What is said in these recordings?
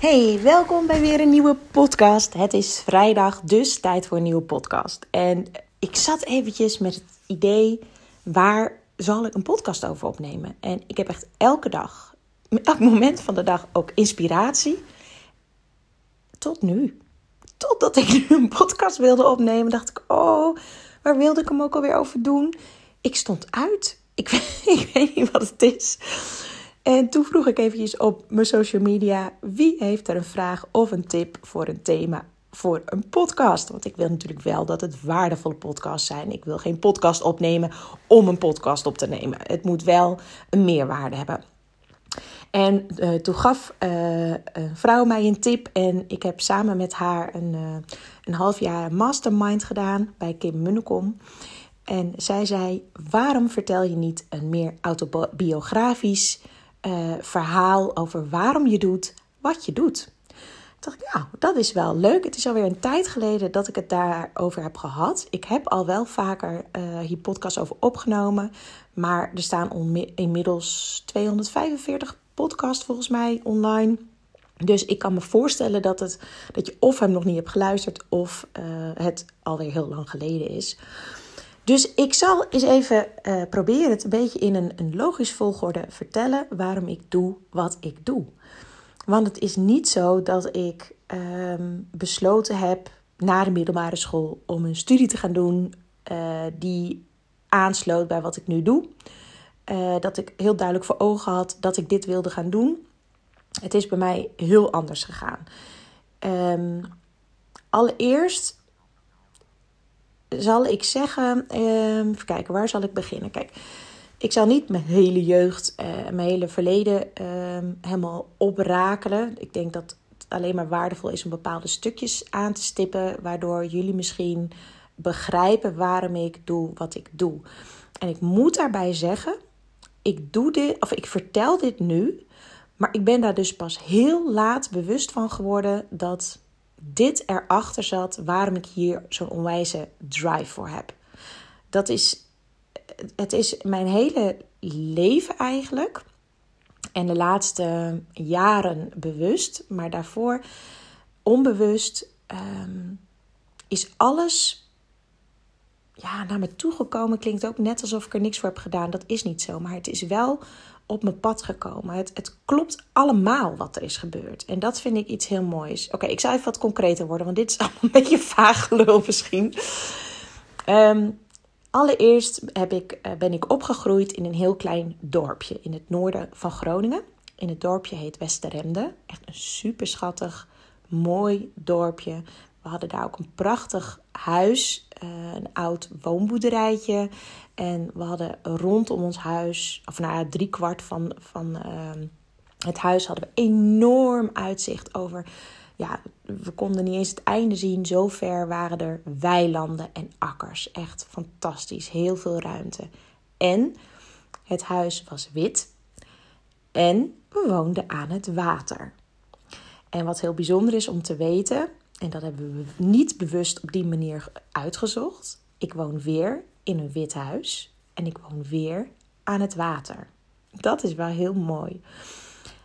Hey, welkom bij weer een nieuwe podcast. Het is vrijdag, dus tijd voor een nieuwe podcast. En ik zat eventjes met het idee, waar zal ik een podcast over opnemen? En ik heb echt elke dag, elk moment van de dag ook inspiratie. Tot nu. Totdat ik nu een podcast wilde opnemen, dacht ik, oh, waar wilde ik hem ook alweer over doen? Ik stond uit. Ik, ik weet niet wat het is. En toen vroeg ik eventjes op mijn social media: wie heeft er een vraag of een tip voor een thema voor een podcast? Want ik wil natuurlijk wel dat het waardevolle podcasts zijn. Ik wil geen podcast opnemen om een podcast op te nemen. Het moet wel een meerwaarde hebben. En uh, toen gaf uh, een vrouw mij een tip en ik heb samen met haar een, uh, een half jaar mastermind gedaan bij Kim Munnekom. En zij zei: Waarom vertel je niet een meer autobiografisch uh, verhaal over waarom je doet wat je doet. Toen dacht ik, nou, dat is wel leuk. Het is alweer een tijd geleden dat ik het daarover heb gehad. Ik heb al wel vaker uh, hier podcasts over opgenomen. Maar er staan inmiddels 245 podcasts volgens mij online. Dus ik kan me voorstellen dat, het, dat je of hem nog niet hebt geluisterd of uh, het alweer heel lang geleden is. Dus ik zal eens even uh, proberen het een beetje in een, een logisch volgorde vertellen waarom ik doe wat ik doe. Want het is niet zo dat ik um, besloten heb na de middelbare school om een studie te gaan doen uh, die aansloot bij wat ik nu doe. Uh, dat ik heel duidelijk voor ogen had dat ik dit wilde gaan doen. Het is bij mij heel anders gegaan. Um, allereerst zal ik zeggen, uh, even kijken, waar zal ik beginnen? Kijk, ik zal niet mijn hele jeugd, uh, mijn hele verleden uh, helemaal oprakelen. Ik denk dat het alleen maar waardevol is om bepaalde stukjes aan te stippen, waardoor jullie misschien begrijpen waarom ik doe wat ik doe. En ik moet daarbij zeggen, ik doe dit, of ik vertel dit nu, maar ik ben daar dus pas heel laat bewust van geworden dat dit erachter zat waarom ik hier zo'n onwijze drive voor heb. Dat is, het is mijn hele leven eigenlijk. En de laatste jaren bewust, maar daarvoor onbewust um, is alles ja, naar me toegekomen. Klinkt ook net alsof ik er niks voor heb gedaan. Dat is niet zo, maar het is wel op mijn pad gekomen. Het, het klopt allemaal wat er is gebeurd. En dat vind ik iets heel moois. Oké, ik zal even wat concreter worden, want dit is allemaal een beetje vaag gelul misschien. Um, allereerst heb ik, uh, ben ik opgegroeid in een heel klein dorpje in het noorden van Groningen. In het dorpje heet Westeremde. Echt een super schattig, mooi dorpje. We hadden daar ook een prachtig huis, uh, een oud woonboerderijtje. En we hadden rondom ons huis, of nou drie kwart van, van uh, het huis, hadden we enorm uitzicht over. Ja, we konden niet eens het einde zien. Zo ver waren er weilanden en akkers. Echt fantastisch. Heel veel ruimte. En het huis was wit. En we woonden aan het water. En wat heel bijzonder is om te weten, en dat hebben we niet bewust op die manier uitgezocht. Ik woon weer in een wit huis en ik woon weer aan het water. Dat is wel heel mooi.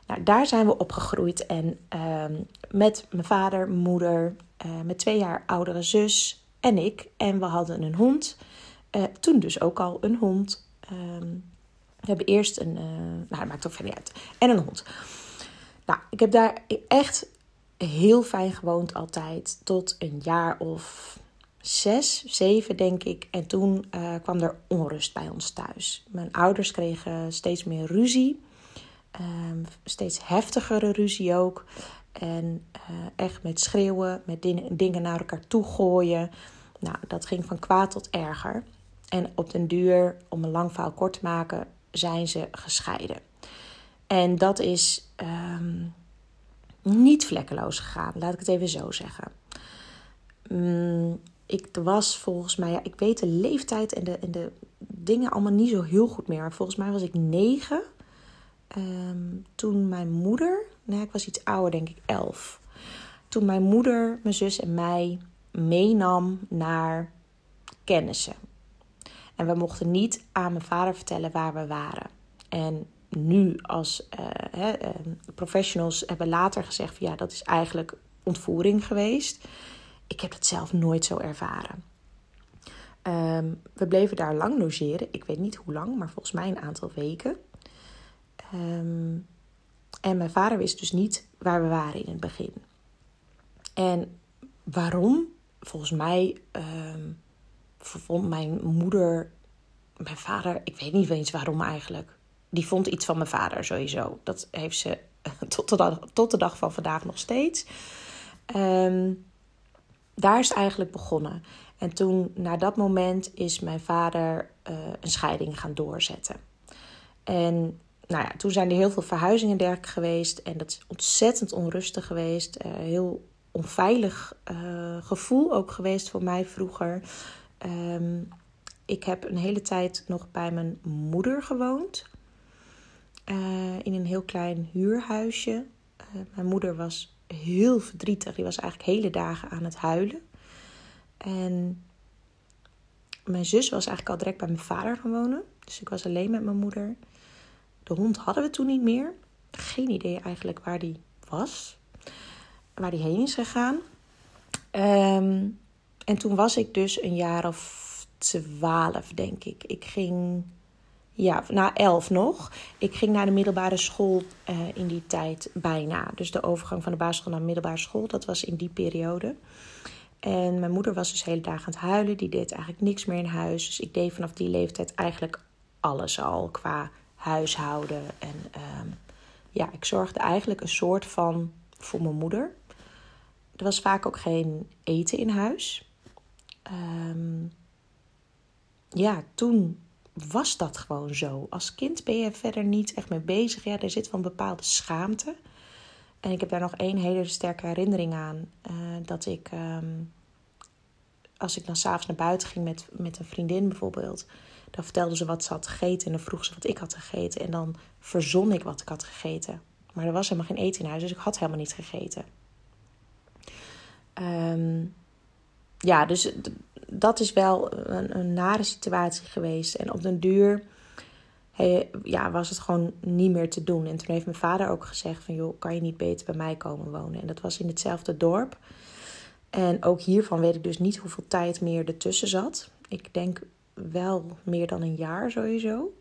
Nou, daar zijn we opgegroeid en uh, met mijn vader, moeder, uh, mijn twee jaar oudere zus en ik. En we hadden een hond. Uh, toen dus ook al een hond. Ehm, we hebben eerst een, eh, nou dat maakt ook verder uit, en een hond. Nou, ik heb daar echt heel fijn gewoond altijd. Tot een jaar of zes, zeven denk ik. En toen uh, kwam er onrust bij ons thuis. Mijn ouders kregen steeds meer ruzie. Um, steeds heftigere ruzie ook. En uh, echt met schreeuwen, met dingen, naar elkaar toe gooien. Nou, dat ging van kwaad tot erger. En op den duur, om een lang verhaal kort te maken, zijn ze gescheiden. En dat is um, niet vlekkeloos gegaan, laat ik het even zo zeggen. Um, ik was volgens mij, ja, ik weet de leeftijd en de, en de dingen allemaal niet zo heel goed meer. Maar volgens mij was ik negen. Um, toen mijn moeder, nou ik was iets ouder, denk ik elf. Toen mijn moeder, mijn zus en mij meenam naar kennissen. En we mochten niet aan mijn vader vertellen waar we waren. En nu als uh, professionals hebben later gezegd van ja, dat is eigenlijk ontvoering geweest. Ik heb het zelf nooit zo ervaren. Ehm, we bleven daar lang logeren. Ik weet niet hoe lang, maar volgens mij een aantal weken. Um, en mijn vader wist dus niet waar we waren in het begin. En waarom? Volgens mij um, vond mijn moeder, mijn vader, ik weet niet eens waarom eigenlijk. Die vond iets van mijn vader sowieso. Dat heeft ze tot de dag, tot de dag van vandaag nog steeds. Um, daar is het eigenlijk begonnen. En toen, na dat moment, is mijn vader uh, een scheiding gaan doorzetten. En nou ja, toen zijn er heel veel verhuizingen dergelijke geweest. En dat is ontzettend onrustig geweest. Uh, heel onveilig uh, gevoel ook geweest voor mij vroeger. Um, ik heb een hele tijd nog bij mijn moeder gewoond. Uh, in een heel klein huurhuisje. mijn moeder was heel verdrietig. Die was eigenlijk hele dagen aan het huilen. En mijn zus was eigenlijk al direct bij mijn vader gaan wonen. Dus ik was alleen met mijn moeder. De hond hadden we toen niet meer. Geen idee eigenlijk waar die was. Waar die heen is gegaan. Um, en toen was ik dus een jaar of twaalf, denk ik. Ik ging, ja, na elf nog. Ik ging naar de middelbare school uh, in die tijd bijna. Dus de overgang van de basisschool naar de middelbare school, dat was in die periode. En mijn moeder was dus hele dagen aan het huilen. Die deed eigenlijk niks meer in huis. Dus ik deed vanaf die leeftijd eigenlijk alles al qua huishouden. En um, ja, ik zorgde eigenlijk een soort van voor mijn moeder. Er was vaak ook geen eten in huis. Um, ja, toen was dat gewoon zo. Als kind ben je verder niet echt mee bezig. Ja, er zit wel een bepaalde schaamte. En ik heb daar nog één hele sterke herinnering aan. Uh, dat ik, um, als ik dan s'avonds naar buiten ging met, met een vriendin bijvoorbeeld. Dan vertelde ze wat ze had gegeten. En dan vroeg ze wat ik had gegeten. En dan verzon ik wat ik had gegeten. Maar er was helemaal geen eten in huis. Dus ik had helemaal niet gegeten. Um, ja, dus dat is wel een, een, nare situatie geweest. En op den duur ja, was het gewoon niet meer te doen. En toen heeft mijn vader ook gezegd van... joh, kan je niet beter bij mij komen wonen? En dat was in hetzelfde dorp. En ook hiervan weet ik dus niet hoeveel tijd meer ertussen zat. Ik denk wel meer dan een jaar sowieso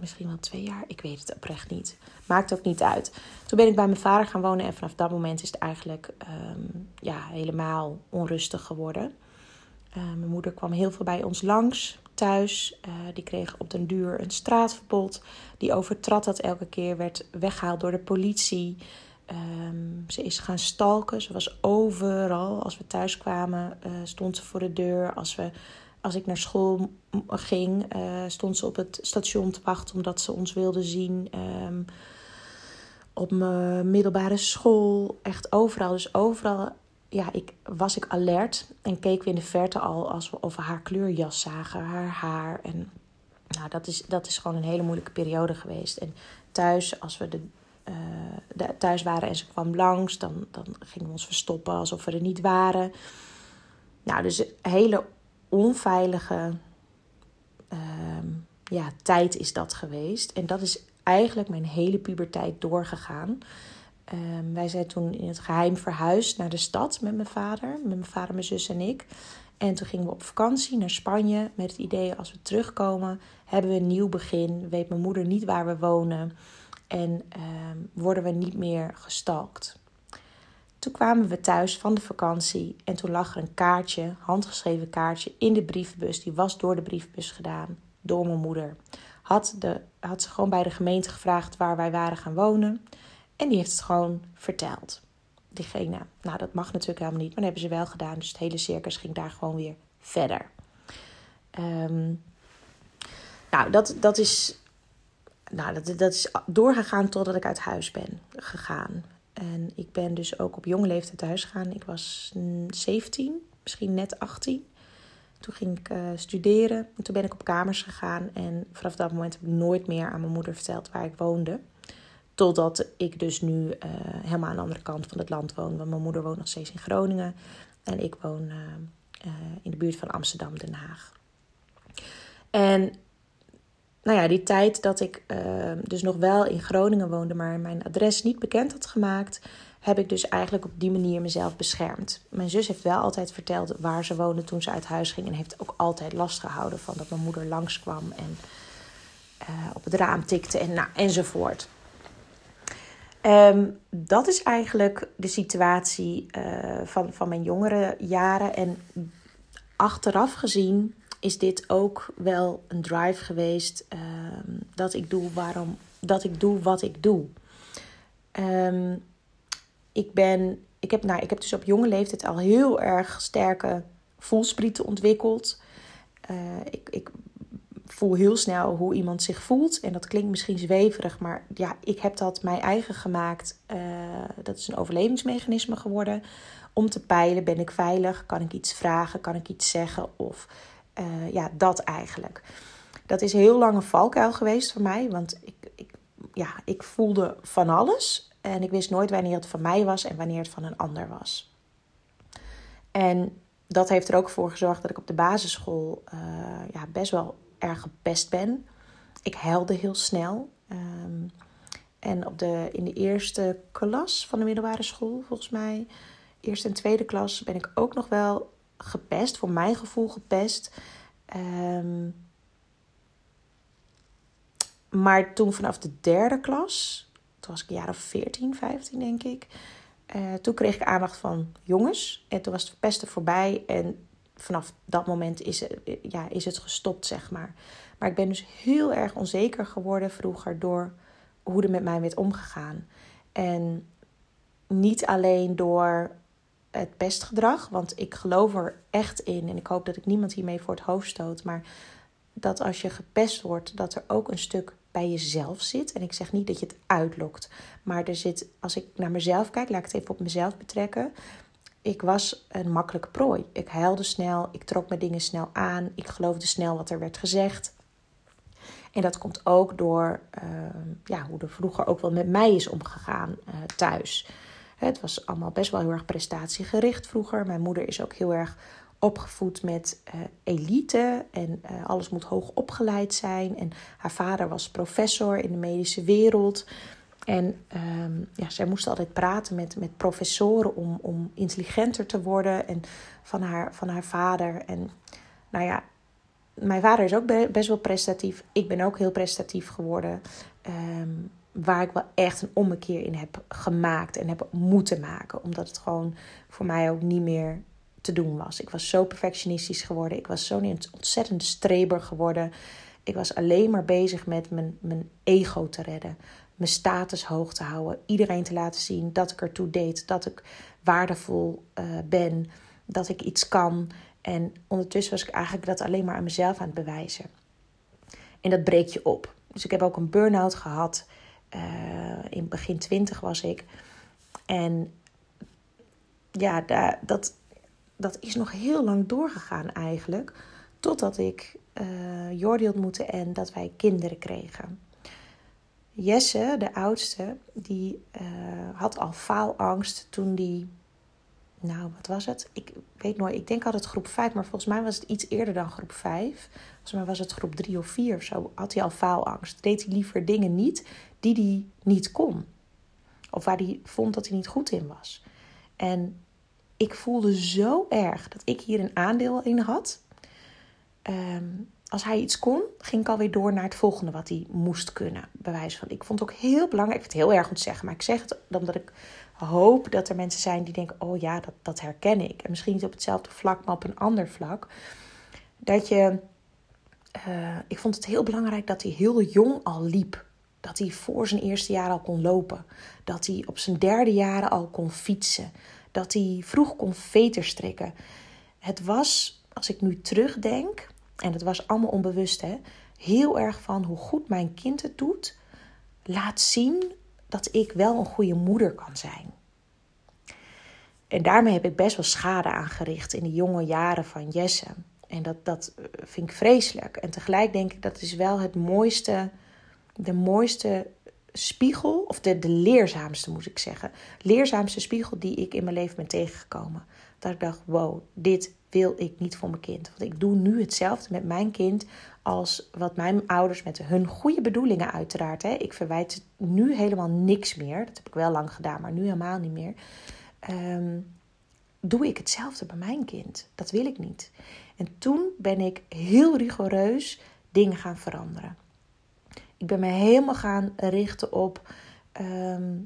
misschien wel twee jaar. Ik weet het oprecht niet. Maakt ook niet uit. Toen ben ik bij mijn vader gaan wonen en vanaf dat moment is het eigenlijk ehm, ja, helemaal onrustig geworden. Uh, mijn moeder kwam heel veel bij ons langs thuis. Uh, die kreeg op den duur een straatverbod. Die overtrad dat elke keer, werd weggehaald door de politie. Um, ze is gaan stalken. Ze was overal. Als we thuis kwamen, uh, stond ze voor de deur. Als we als ik naar school ging, uh, stond ze op het station te wachten omdat ze ons wilde zien. Um, op mijn middelbare school, echt overal. Dus overal ja, ik, was ik alert en keek we in de verte al als we over haar kleurjas zagen, haar haar. En nou, dat is, dat is gewoon een hele moeilijke periode geweest. En thuis, als we de, uh, de, thuis waren en ze kwam langs, dan, dan gingen we ons verstoppen alsof we er niet waren. Nou, dus hele onveilige uh, ja, tijd is dat geweest. En dat is eigenlijk mijn hele puberteit doorgegaan. Um, wij zijn toen in het geheim verhuisd naar de stad met mijn vader. Met mijn vader, mijn zus en ik. En toen gingen we op vakantie naar Spanje met het idee als we terugkomen hebben we een nieuw begin. Weet mijn moeder niet waar we wonen en um, worden we niet meer gestalkt. Toen kwamen we thuis van de vakantie en toen lag er een kaartje, handgeschreven kaartje, in de brievenbus. Die was door de brievenbus gedaan, door mijn moeder. Had, de, had ze gewoon bij de gemeente gevraagd waar wij waren gaan wonen. En die heeft het gewoon verteld. Diegene, nou dat mag natuurlijk helemaal niet, maar dat hebben ze wel gedaan. Dus het hele circus ging daar gewoon weer verder. Um, nou, dat, dat is nou, dat, dat is doorgegaan totdat ik uit huis ben gegaan. En ik ben dus ook op jonge leeftijd thuis gegaan. Ik was 17, misschien net 18. Toen ging ik uh, studeren. toen ben ik op kamers gegaan. En vanaf dat moment heb ik nooit meer aan mijn moeder verteld waar ik woonde. Totdat ik dus nu uh, helemaal aan de andere kant van het land woon. Want mijn moeder woont nog steeds in Groningen. En ik woon uh, in de buurt van Amsterdam, Den Haag. En nou ja, die tijd dat ik ehm, dus nog wel in Groningen woonde, maar mijn adres niet bekend had gemaakt, heb ik dus eigenlijk op die manier mezelf beschermd. Mijn zus heeft wel altijd verteld waar ze woonde toen ze uit huis ging en heeft ook altijd last gehouden van dat mijn moeder langskwam en uh, op het raam tikte en nou, enzovoort. Um, dat is eigenlijk de situatie uh, van, van mijn jongere jaren. En achteraf gezien is dit ook wel een drive geweest um, dat ik doe waarom dat ik doe wat ik doe. Um, ik ben, ik heb, nou, ik heb dus op jonge leeftijd al heel erg sterke voelsprieten ontwikkeld. Uh, ik, ik voel heel snel hoe iemand zich voelt. En dat klinkt misschien zweverig, maar ja, ik heb dat mij eigen gemaakt. Uh, dat is een overlevingsmechanisme geworden. Om te peilen, ben ik veilig? Kan ik iets vragen? Kan ik iets zeggen? Of uh, ja, dat eigenlijk. Dat is heel lang een valkuil geweest voor mij. Want ik, ik, ja, ik voelde van alles. En ik wist nooit wanneer het van mij was en wanneer het van een ander was. En dat heeft er ook voor gezorgd dat ik op de basisschool uh, ja, best wel erg gepest ben. Ik huilde heel snel. Um, en op de, in de eerste klas van de middelbare school, volgens mij, eerste en tweede klas, ben ik ook nog wel gepest, voor mijn gevoel gepest. Um, maar toen vanaf de derde klas, toen was ik een jaar of 14, 15 denk ik. Uh, toen kreeg ik aandacht van jongens. En toen was het pesten voorbij. En vanaf dat moment is, het, ja, is het gestopt, zeg maar. Maar ik ben dus heel erg onzeker geworden vroeger door hoe er met mij werd omgegaan. En niet alleen door het pestgedrag, want ik geloof er echt in en ik hoop dat ik niemand hiermee voor het hoofd stoot, maar dat als je gepest wordt, dat er ook een stuk bij jezelf zit. En ik zeg niet dat je het uitlokt, maar er zit, als ik naar mezelf kijk, laat ik het even op mezelf betrekken. Ik was een makkelijke prooi. Ik huilde snel, ik trok mijn dingen snel aan, ik geloofde snel wat er werd gezegd. En dat komt ook door uh, ja, hoe er vroeger ook wel met mij is omgegaan uh, thuis. Het was allemaal best wel heel erg prestatiegericht vroeger. Mijn moeder is ook heel erg opgevoed met uh, elite en uh, alles moet hoog opgeleid zijn. En haar vader was professor in de medische wereld. En um, ja, zij moest altijd praten met, met professoren om, om intelligenter te worden en van haar, van haar vader. En nou ja, mijn vader is ook best wel prestatief. Ik ben ook heel prestatief geworden. Um, waar ik wel echt een ommekeer in heb gemaakt en heb moeten maken. Omdat het gewoon voor mij ook niet meer te doen was. Ik was zo perfectionistisch geworden. Ik was zo'n ontzettende streber geworden. Ik was alleen maar bezig met mijn, mijn ego te redden. Mijn status hoog te houden. Iedereen te laten zien dat ik ertoe deed. Dat ik waardevol uh, ben. Dat ik iets kan. En ondertussen was ik eigenlijk dat alleen maar aan mezelf aan het bewijzen. En dat breekt je op. Dus ik heb ook een burn-out gehad. Uh, in begin twintig was ik. En ja, daar, dat, dat is nog heel lang doorgegaan eigenlijk. Totdat ik uh, Jordi ontmoette en dat wij kinderen kregen. Jesse, de oudste, die uh, had al faalangst toen die... Nou, wat was het? Ik weet nooit. Ik denk altijd groep 5, maar volgens mij was het iets eerder dan groep 5. Volgens mij was het groep 3 of 4 of zo. Had hij al faalangst. Deed hij liever dingen niet die hij niet kon. Of waar hij vond dat hij niet goed in was. En ik voelde zo erg dat ik hier een aandeel in had. Um, als hij iets kon, ging ik alweer door naar het volgende wat hij moest kunnen. Bewijs van. Ik vond het ook heel belangrijk. Ik vind het heel erg om te zeggen, maar ik zeg het omdat ik hoop dat er mensen zijn die denken: oh ja, dat, dat herken ik. En misschien niet op hetzelfde vlak, maar op een ander vlak. Dat je. Uh, ik vond het heel belangrijk dat hij heel jong al liep. Dat hij voor zijn eerste jaar al kon lopen. Dat hij op zijn derde jaren al kon fietsen. Dat hij vroeg kon veterstrikken. Het was, als ik nu terugdenk, en het was allemaal onbewust, hè, heel erg van hoe goed mijn kind het doet. Laat zien dat ik wel een goede moeder kan zijn. En daarmee heb ik best wel schade aangericht in de jonge jaren van Jesse. En dat, dat vind ik vreselijk. En tegelijk denk ik dat is wel het mooiste de mooiste spiegel, of de, de leerzaamste moet ik zeggen, leerzaamste spiegel die ik in mijn leven ben tegengekomen. Dat ik dacht, wow, dit wil ik niet voor mijn kind. Want ik doe nu hetzelfde met mijn kind als wat mijn ouders met hun goede bedoelingen uiteraard. Hè. Ik verwijt nu helemaal niks meer. Dat heb ik wel lang gedaan, maar nu helemaal niet meer. Ehm, doe ik hetzelfde bij mijn kind. Dat wil ik niet. En toen ben ik heel rigoureus dingen gaan veranderen. Ik ben me helemaal gaan richten op, ehm,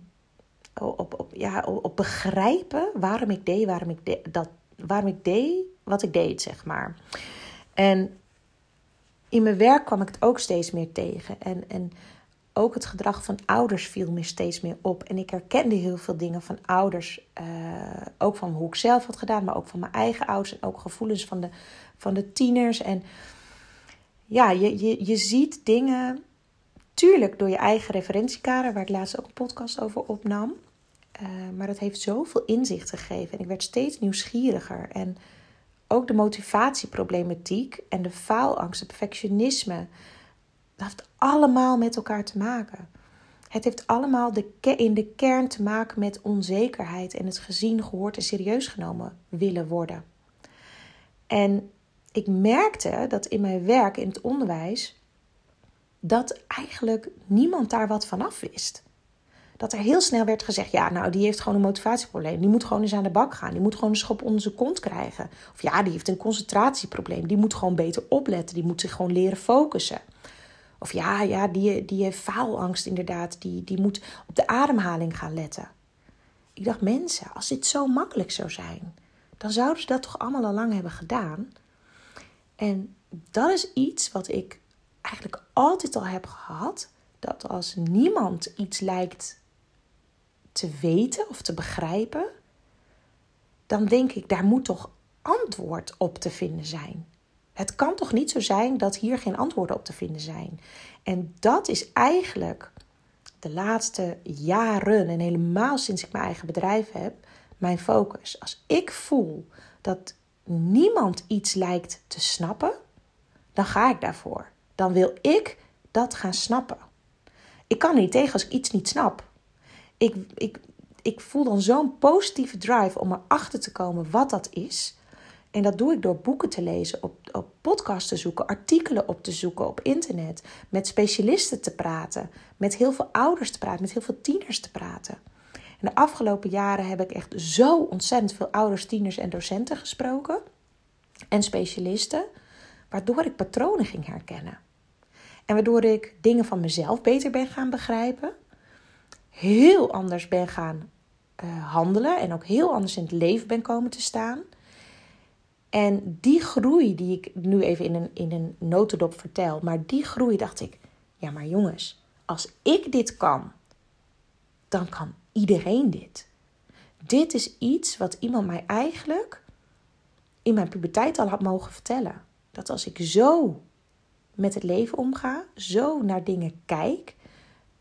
op, op, ja, op, begrijpen waarom ik deed, waarom ik, dat, waarom ik deed wat ik deed, zeg maar. En in mijn werk kwam ik het ook steeds meer tegen. En, en ook het gedrag van ouders viel me steeds meer op. En ik herkende heel veel dingen van ouders. Uh, ook van hoe ik zelf had gedaan, maar ook van mijn eigen ouders. En ook gevoelens van de, van de tieners. En ja, je, je, je ziet dingen. Tuurlijk door je eigen referentiekader, waar ik laatst ook een podcast over opnam. Uh, maar dat heeft zoveel inzicht gegeven. En ik werd steeds nieuwsgieriger. En ook de motivatieproblematiek en de faalangst, het perfectionisme. Dat heeft allemaal met elkaar te maken. Het heeft allemaal de, in de kern te maken met onzekerheid en het gezien, gehoord en serieus genomen willen worden. En ik merkte dat in mijn werk in het onderwijs dat eigenlijk niemand daar wat van af wist. Dat er heel snel werd gezegd: ja, nou, die heeft gewoon een motivatieprobleem. Die moet gewoon eens aan de bak gaan. Die moet gewoon een schop onder zijn kont krijgen. Of ja, die heeft een concentratieprobleem. Die moet gewoon beter opletten. Die moet zich gewoon leren focussen. Of ja, ja die, die heeft faalangst inderdaad. Die, die moet op de ademhaling gaan letten. Ik dacht, mensen, als dit zo makkelijk zou zijn, dan zouden ze dat toch allemaal al lang hebben gedaan. En dat is iets wat ik eigenlijk altijd al heb gehad. Dat als niemand iets lijkt te weten of te begrijpen, dan denk ik, daar moet toch antwoord op te vinden zijn. Het kan toch niet zo zijn dat hier geen antwoorden op te vinden zijn. En dat is eigenlijk de laatste jaren en helemaal sinds ik mijn eigen bedrijf heb, mijn focus. Als ik voel dat niemand iets lijkt te snappen, dan ga ik daarvoor. Dan wil ik dat gaan snappen. Ik kan er niet tegen als ik iets niet snap. Ik, ik, ik voel dan zo'n positieve drive om erachter te komen wat dat is. En dat doe ik door boeken te lezen, op, op podcasts te zoeken, artikelen op te zoeken op internet, met specialisten te praten, met heel veel ouders te praten, met heel veel tieners te praten. En de afgelopen jaren heb ik echt zo ontzettend veel ouders, tieners en docenten gesproken en specialisten, waardoor ik patronen ging herkennen. En waardoor ik dingen van mezelf beter ben gaan begrijpen, heel anders ben gaan uh, handelen en ook heel anders in het leven ben komen te staan. En die groei die ik nu even in een, in een notendop vertel, maar die groei dacht ik, ja maar jongens, als ik dit kan, dan kan iedereen dit. Dit is iets wat iemand mij eigenlijk in mijn puberteit al had mogen vertellen. Dat als ik zo met het leven omga, zo naar dingen kijk,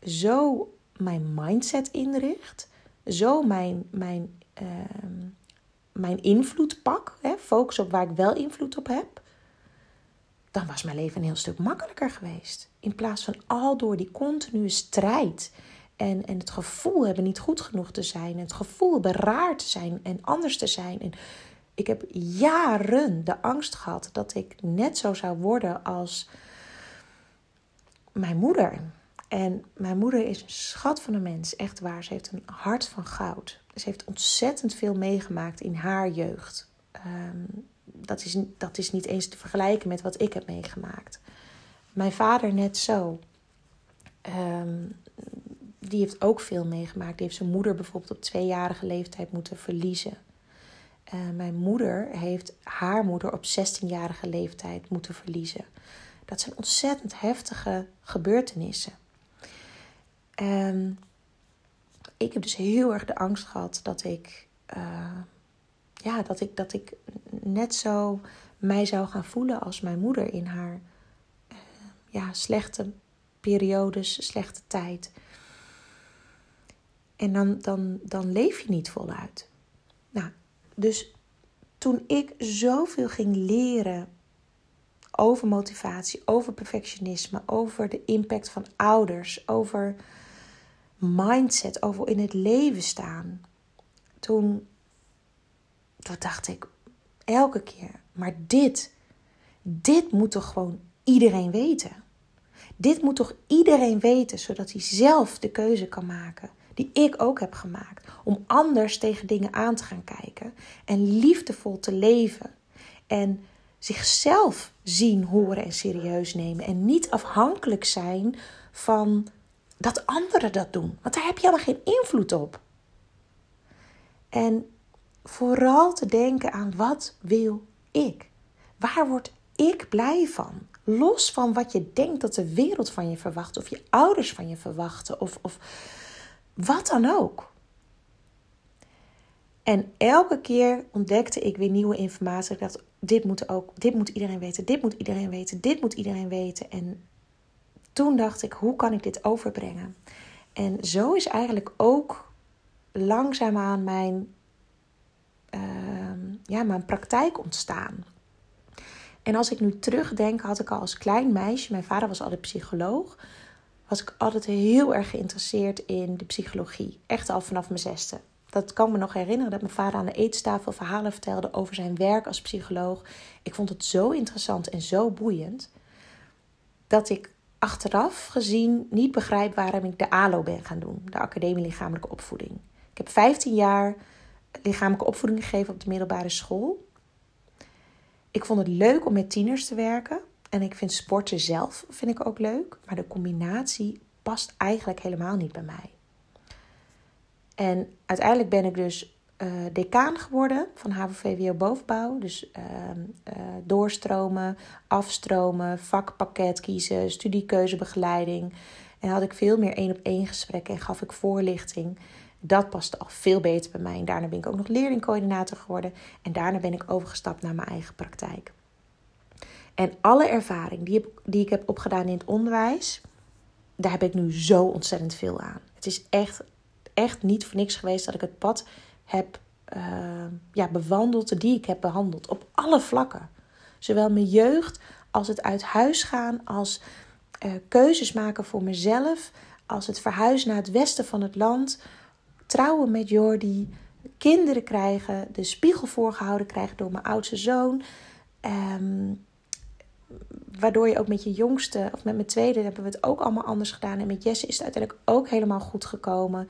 zo mijn mindset inricht, zo mijn, mijn, uh, mijn invloed pak, hè, focus op waar ik wel invloed op heb, dan was mijn leven een heel stuk makkelijker geweest. In plaats van al door die continue strijd en, en het gevoel hebben niet goed genoeg te zijn, het gevoel hebben raar te zijn en anders te zijn. En ik heb jaren de angst gehad dat ik net zo zou worden als mijn moeder. En mijn moeder is een schat van een mens, echt waar. Ze heeft een hart van goud. Ze heeft ontzettend veel meegemaakt in haar jeugd. Ehm, dat, is, dat is niet eens te vergelijken met wat ik heb meegemaakt. Mijn vader net zo. Ehm, die heeft ook veel meegemaakt. Die heeft zijn moeder bijvoorbeeld op tweejarige leeftijd moeten verliezen. Uh, mijn moeder heeft haar moeder op 16-jarige leeftijd moeten verliezen. Dat zijn ontzettend heftige gebeurtenissen. En ik heb dus heel erg de angst gehad dat ik, uh, ja, dat ik, dat ik net zo mij zou gaan voelen als mijn moeder in haar uh, ja, slechte periodes, slechte tijd. En dan, dan, dan leef je niet voluit. Nou, dus toen ik zoveel ging leren over motivatie, over perfectionisme, over de impact van ouders, over mindset, over in het leven staan. Toen, dacht ik, Elke keer. Maar dit, dit moet toch gewoon iedereen weten? Dit moet toch iedereen weten, zodat hij zelf de keuze kan maken, die ik ook heb gemaakt, om anders tegen dingen aan te gaan kijken en liefdevol te leven en zichzelf zien, horen en serieus nemen en niet afhankelijk zijn van dat anderen dat doen, want daar heb je helemaal geen invloed op. En vooral te denken aan wat wil ik? Waar word ik blij van? Los van wat je denkt dat de wereld van je verwacht, of je ouders van je verwachten, of, of wat dan ook. En elke keer ontdekte ik weer nieuwe informatie. Ik dacht, dit moet, ook, dit moet iedereen weten, dit moet iedereen weten, dit moet iedereen weten. En toen dacht ik, hoe kan ik dit overbrengen? En zo is eigenlijk ook langzaamaan mijn, uh, ja, mijn praktijk ontstaan. En als ik nu terugdenk, had ik al als klein meisje, mijn vader was altijd psycholoog, was ik altijd heel erg geïnteresseerd in de psychologie. Echt al vanaf mijn zesde. Dat kan me nog herinneren dat mijn vader aan de eettafel verhalen vertelde over zijn werk als psycholoog. Ik vond het zo interessant en zo boeiend dat ik achteraf gezien niet begrijp waarom ik de ALO ben gaan doen, de Academie Lichamelijke Opvoeding. Ik heb 15 jaar lichamelijke opvoeding gegeven op de middelbare school. Ik vond het leuk om met tieners te werken. En ik vind sporten zelf vind ik ook leuk. Maar de combinatie past eigenlijk helemaal niet bij mij. En uiteindelijk ben ik dus uh, decaan geworden van HAVO-VWO bovenbouw. Dus uh, uh, doorstromen, afstromen, vakpakket kiezen, studiekeuzebegeleiding. En had ik veel meer één op één gesprekken en gaf ik voorlichting. Dat paste al veel beter bij mij. En daarna ben ik ook nog leerlingcoördinator geworden. En daarna ben ik overgestapt naar mijn eigen praktijk. En alle ervaring die, die ik heb opgedaan in het onderwijs, daar heb ik nu zo ontzettend veel aan. Het is echt, echt niet voor niks geweest dat ik het pad heb uh, ja, bewandeld, die ik heb behandeld. Op alle vlakken. Zowel mijn jeugd als het uit huis gaan, als uh, keuzes maken voor mezelf, als het verhuizen naar het westen van het land trouwen met Jordi, kinderen krijgen, de spiegel voorgehouden krijgen door mijn oudste zoon. Um, waardoor je ook met je jongste, of met mijn tweede, hebben we het ook allemaal anders gedaan. En met Jesse is het uiteindelijk ook helemaal goed gekomen.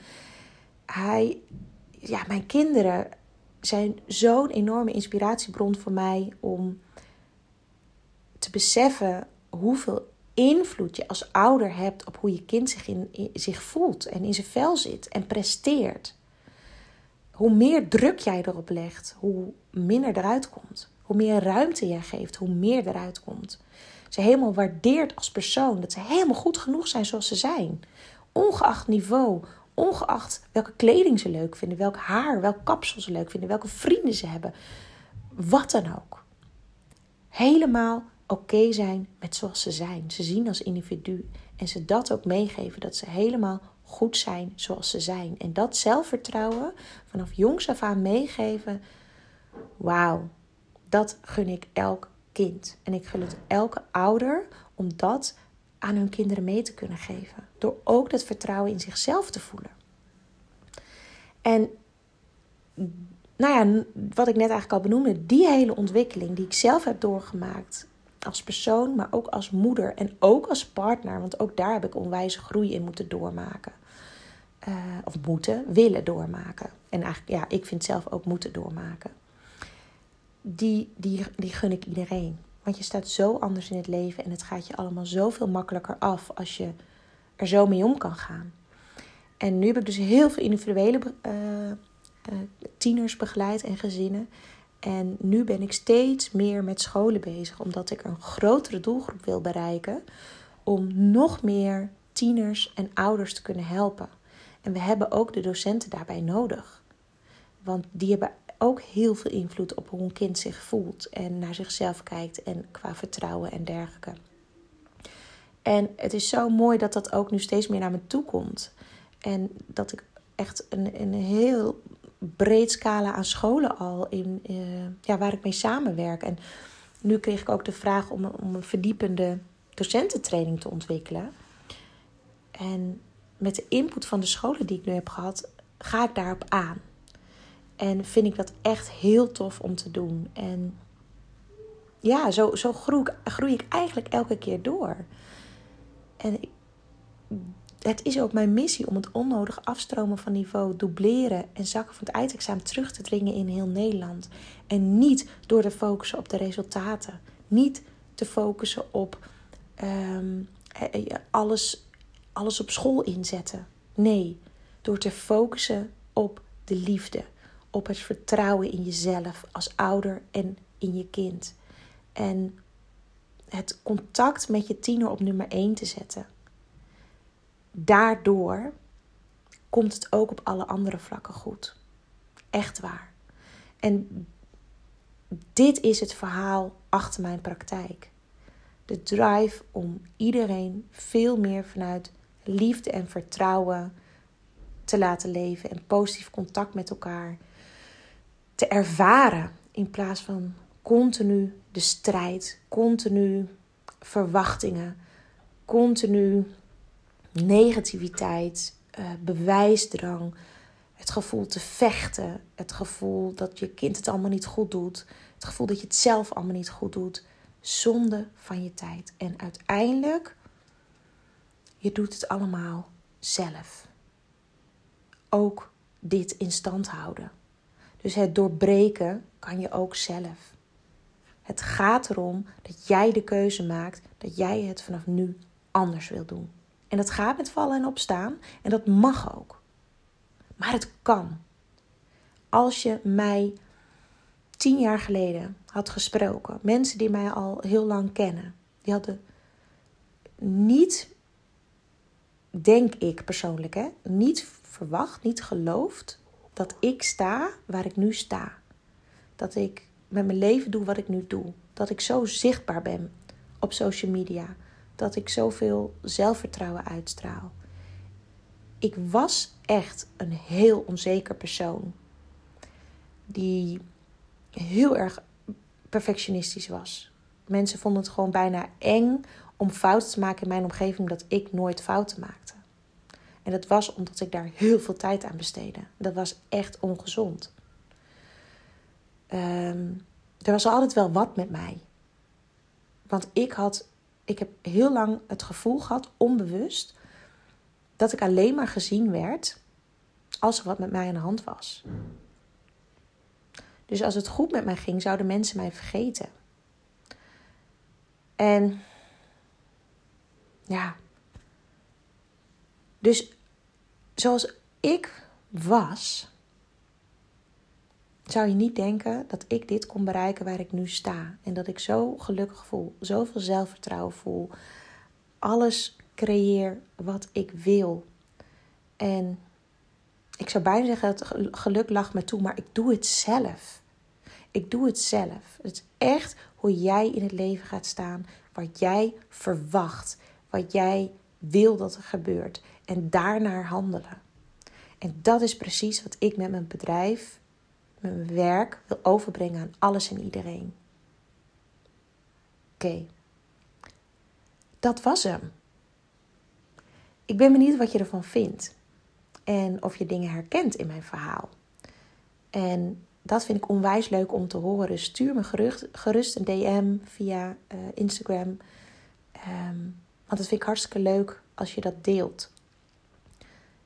Hij, ja, mijn kinderen zijn zo'n enorme inspiratiebron voor mij om te beseffen hoeveel invloed je als ouder hebt op hoe je kind zich, in, zich voelt en in zijn vel zit en presteert. Hoe meer druk jij erop legt, hoe minder eruit komt. Hoe meer ruimte jij geeft, hoe meer eruit komt. Ze helemaal waardeert als persoon, dat ze helemaal goed genoeg zijn zoals ze zijn. Ongeacht niveau, ongeacht welke kleding ze leuk vinden, welk haar, welk kapsel ze leuk vinden, welke vrienden ze hebben. Wat dan ook. Helemaal oké zijn met zoals ze zijn. Ze zien als individu. En ze dat ook meegeven, dat ze helemaal goed zijn zoals ze zijn. En dat zelfvertrouwen vanaf jongs af aan meegeven. Wauw, dat gun ik elk kind. En ik gun het elke ouder om dat aan hun kinderen mee te kunnen geven. Door ook dat vertrouwen in zichzelf te voelen. En nou ja, wat ik net eigenlijk al benoemde, die hele ontwikkeling die ik zelf heb doorgemaakt als persoon, maar ook als moeder en ook als partner. Want ook daar heb ik onwijze groei in moeten doormaken. Uh, of moeten, willen doormaken. En eigenlijk, ja, ik vind zelf ook moeten doormaken. Die, die, die gun ik iedereen. Want je staat zo anders in het leven en het gaat je allemaal zoveel makkelijker af als je er zo mee om kan gaan. En nu heb ik dus heel veel individuele uh, uh, tieners begeleid en gezinnen. En nu ben ik steeds meer met scholen bezig, omdat ik een grotere doelgroep wil bereiken. Om nog meer tieners en ouders te kunnen helpen. En we hebben ook de docenten daarbij nodig. Want die hebben ook heel veel invloed op hoe een kind zich voelt en naar zichzelf kijkt en qua vertrouwen en dergelijke. En het is zo mooi dat dat ook nu steeds meer naar me toe komt. En dat ik echt een, een heel breed scala aan scholen al in, uh, ja, waar ik mee samenwerk. En nu kreeg ik ook de vraag om, om een verdiepende docententraining te ontwikkelen. En met de input van de scholen die ik nu heb gehad, ga ik daarop aan. En vind ik dat echt heel tof om te doen. En ja, zo, zo groei, ik, groei ik eigenlijk elke keer door. En het is ook mijn missie om het onnodig afstromen van niveau, dubleren en zakken van het eindexamen terug te dringen in heel Nederland. En niet door te focussen op de resultaten. Niet te focussen op um, alles, alles op school inzetten. Nee, door te focussen op de liefde. Op het vertrouwen in jezelf als ouder en in je kind. En het contact met je tiener op nummer 1 te zetten. Daardoor komt het ook op alle andere vlakken goed. Echt waar. En dit is het verhaal achter mijn praktijk. De drive om iedereen veel meer vanuit liefde en vertrouwen te laten leven en positief contact met elkaar te ervaren in plaats van continu de strijd, continu verwachtingen, continu negativiteit, uh, bewijsdrang, het gevoel te vechten, het gevoel dat je kind het allemaal niet goed doet, het gevoel dat je het zelf allemaal niet goed doet, zonde van je tijd. En uiteindelijk, je doet het allemaal zelf. Ook dit in stand houden. Dus het doorbreken kan je ook zelf. Het gaat erom dat jij de keuze maakt dat jij het vanaf nu anders wil doen. En dat gaat met vallen en opstaan en dat mag ook. Maar het kan. Als je mij tien jaar geleden had gesproken, mensen die mij al heel lang kennen, die hadden niet, denk ik persoonlijk, hè, niet verwacht, niet geloofd dat ik sta waar ik nu sta. Dat ik met mijn leven doe wat ik nu doe. Dat ik zo zichtbaar ben op social media. Dat ik zoveel zelfvertrouwen uitstraal. Ik was echt een heel onzeker persoon. Die heel erg perfectionistisch was. Mensen vonden het gewoon bijna eng om fouten te maken in mijn omgeving, dat ik nooit fouten maakte. En dat was omdat ik daar heel veel tijd aan besteedde. Dat was echt ongezond. Um, er was altijd wel wat met mij. Want ik had, ik heb heel lang het gevoel gehad, onbewust, dat ik alleen maar gezien werd als er wat met mij aan de hand was. Dus als het goed met mij ging, zouden mensen mij vergeten. En ja. Dus zoals ik was, zou je niet denken dat ik dit kon bereiken waar ik nu sta. En dat ik zo gelukkig voel, zoveel zelfvertrouwen voel. Alles creëer wat ik wil. En ik zou bijna zeggen, het geluk lag me toe, maar ik doe het zelf. Ik doe het zelf. Het is echt hoe jij in het leven gaat staan, wat jij verwacht, wat jij wil dat er gebeurt en daarnaar handelen. En dat is precies wat ik met mijn bedrijf mijn werk wil overbrengen aan alles en iedereen. Oké, dat was hem. Ik ben benieuwd wat je ervan vindt en of je dingen herkent in mijn verhaal. En dat vind ik onwijs leuk om te horen. stuur me gerust, een DM via uh, Instagram. Um, want dat vind ik hartstikke leuk als je dat deelt.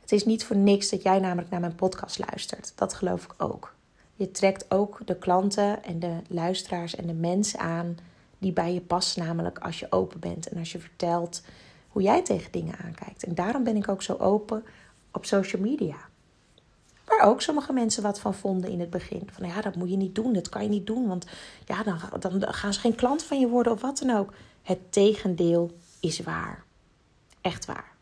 Het is niet voor niks dat jij namelijk naar mijn podcast luistert. Dat geloof ik ook. Je trekt ook de klanten en de luisteraars en de mensen aan die bij je passen, namelijk als je open bent en als je vertelt hoe jij tegen dingen aankijkt. En daarom ben ik ook zo open op social media. Waar ook sommige mensen wat van vonden in het begin. Van ja, dat moet je niet doen, dat kan je niet doen, want ja, dan, dan gaan ze geen klant van je worden of wat dan ook. Het tegendeel is waar. Echt waar.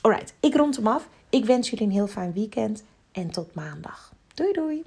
Alright, ik rond hem af. Ik wens jullie een heel fijn weekend en tot maandag. Doei doei!